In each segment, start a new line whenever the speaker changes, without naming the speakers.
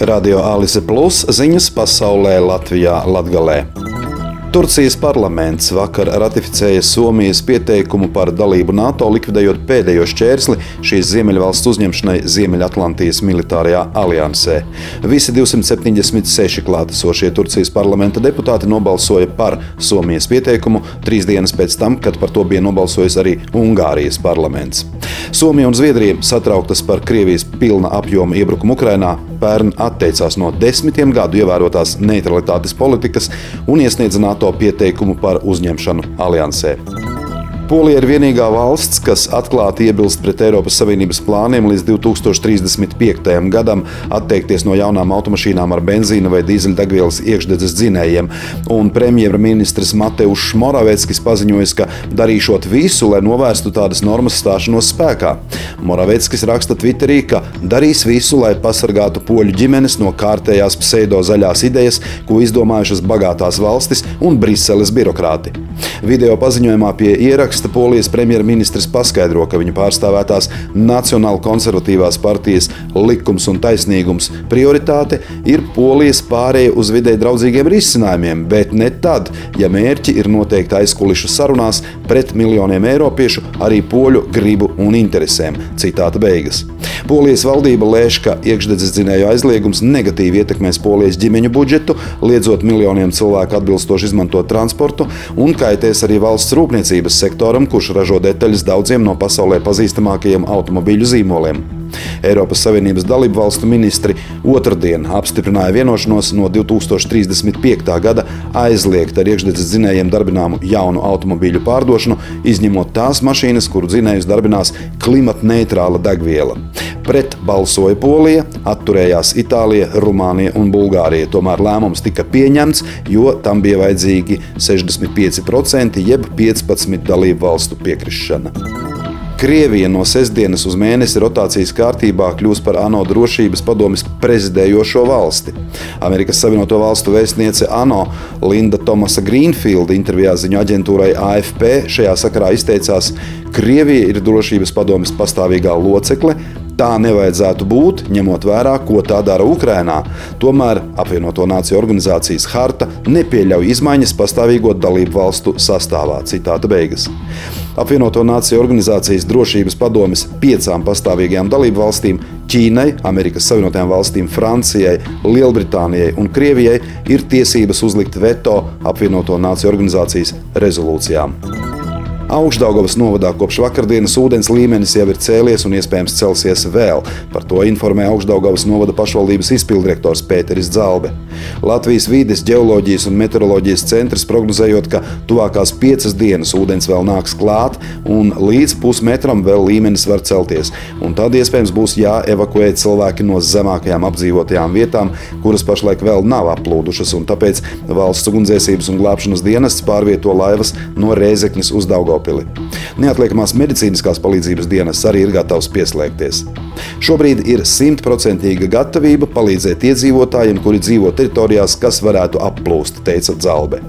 Radio Alise Plus ziņas pasaulē Latvijā Latgalē. Turcijas parlaments vakar ratificēja Somijas pieteikumu par dalību NATO, likvidējot pēdējo šķērsli šīs Ziemeļvalsts uzņemšanai Ziemeļatlantijas militārajā aliansē. Visi 276 klātesošie Turcijas parlamenta deputāti nobalsoja par Somijas pieteikumu trīs dienas pēc tam, kad par to bija nobalsojis arī Ungārijas parlaments. Somija un Zviedrija satrauktas par Krievijas pilna apjoma iebrukumu Ukrainā pērn atteicās no desmitiem gadu ievērotās neutralitātes politikas un iesniedza NATO pieteikumu par uzņemšanu aliansē. Polija ir vienīgā valsts, kas atklāti iebilst pret Eiropas Savienības plāniem līdz 2035. gadam atteikties no jaunām automašīnām ar benzīna vai dīzeļdegvielas iekšdedzes dzinējiem. Un premjerministrs Mateušs Moraveckis paziņoja, ka darīšot visu, lai novērstu tādas normas stāšanos spēkā. Moraveckis raksta Twitterī, ka darīs visu, lai pasargātu poļu ģimenes no kārtējās pseido zaļās idejas, ko izdomājušas bagātās valstis un Briseles birokrāti. Video paziņojumā pie ieraksta raksta Polijas premjerministrs paskaidro, ka viņa pārstāvētās Nacionāla konservatīvās partijas likums un taisnīgums prioritāte ir Polijas pārēja uz vidē draudzīgiem risinājumiem, bet ne tad, ja mērķi ir noteikti aizkulišu sarunās pret miljoniem eiropiešu arī poļu gribu un interesēm. Citāta beigas. Polijas valdība lēš, ka iekšdedzes dzinēju aizliegums negatīvi ietekmēs Polijas ģimeņu budžetu, liedzot miljoniem cilvēku atbilstoši izmantot transportu un kaitēs arī valsts rūpniecības sektoram, kurš ražo detaļas daudziem no pasaulē pazīstamākajiem automobīļu zīmoliem. Eiropas Savienības dalību valstu ministri otrdien apstiprināja vienošanos no 2035. gada aizliegt ar iekšdedzes dzinējiem darbināmu jaunu automobīļu pārdošanu, izņemot tās mašīnas, kuru dzinējus darbinās klimata neitrāla degviela. Pret balsoja Polija, atturējās Itālija, Rumānija un Bulgārija. Tomēr lēmums tika pieņemts, jo tam bija vajadzīgi 65% jeb 15 dalību valstu piekrišana. Krievija no sestdienas uz mēnesi rotācijas kārtībā kļūs par ANO drošības padomes prezidējošo valsti. Amerikas Savienoto Valstu vēstniece ANO Linda Tomasa Greenfield intervijā ziņu aģentūrai AFP šajā sakarā izteicās, Krievija ir drošības padomes pastāvīgā locekle, Tā nevajadzētu būt, ņemot vērā, ko tā dara Ukrajinā. Tomēr apvienoto nāciju organizācijas harta nepieļauj izmaiņas pastāvīgo dalību valstu sastāvā. Citāta beigas. Apvienoto nāciju organizācijas drošības padomes piecām pastāvīgajām dalību valstīm - Ķīnai, Amerikas Savienotajām valstīm, Francijai, Lielbritānijai un Krievijai - ir tiesības uzlikt veto apvienoto nāciju organizācijas rezolūcijām. Augstdaugavas novadā kopš vakardienas ūdens līmenis jau ir cēlies un iespējams celsies vēl. Par to informē Augstdaugavas novada pašvaldības izpilddirektors Pēteris Zalbe. Latvijas vides, geoloģijas un meteoroloģijas centrs prognozējot, ka tuvākās piecas dienas ūdens vēl nāks klāt un līdz pusmetram vēl līmenis var celties. Un tad iespējams būs jāevakuē cilvēki no zemākajām apdzīvotajām vietām, kuras pašlaik vēl nav aplūdušas, tāpēc valsts ugunsdzēsības un glābšanas dienests pārvieto laivas no Rēzeknes uz. Daugopili. Neatliekamās medicīniskās palīdzības dienas arī ir gatavs pieslēgties. Šobrīd ir simtprocentīga gatavība palīdzēt iedzīvotājiem, kuri dzīvo teritorijās, kas varētu applūst, teica Zalbe.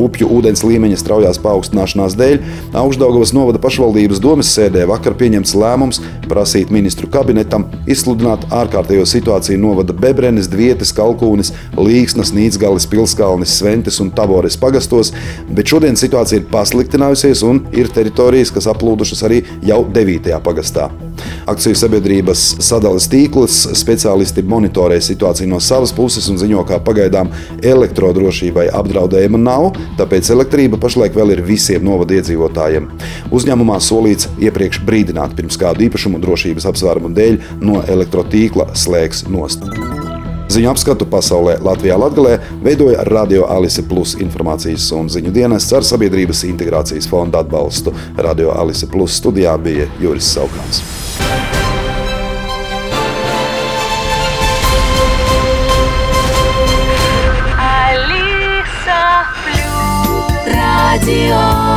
Upju ūdens līmeņa straujās paaugstināšanās dēļ Augstdaugavas novada pašvaldības domas sēdē vakar pieņemts lēmums prasīt ministru kabinetam izsludināt ārkārtējo situāciju novada Bebrenes, Dvietes, Kalkūnes, Līksnas, Nīcgalis, Pilskalnis, Sventes un Tabores pagastos, bet šodien situācija ir pasliktinājusies un ir teritorijas, kas aplūdušas arī jau 9. pagastā. Akciju sabiedrības sadales tīkls speciālisti monitorē situāciju no savas puses un ziņo, ka pagaidām elektrodrošībai apdraudējuma nav, tāpēc elektrība pašlaik vēl ir visiem novada iedzīvotājiem. Uzņēmumā solīts iepriekš brīdināt pirms kādu īpašumu drošības apsvērumu dēļ no elektrotīkla slēgs nost. Ziņu apskatu pasaulē Latvijā Latgalē veidoja Radio Alise Plus informācijas un ziņu dienests ar Sabiedrības integrācijas fonda atbalstu. Radio Alise Plus studijā bija Juris Saukāns. Radio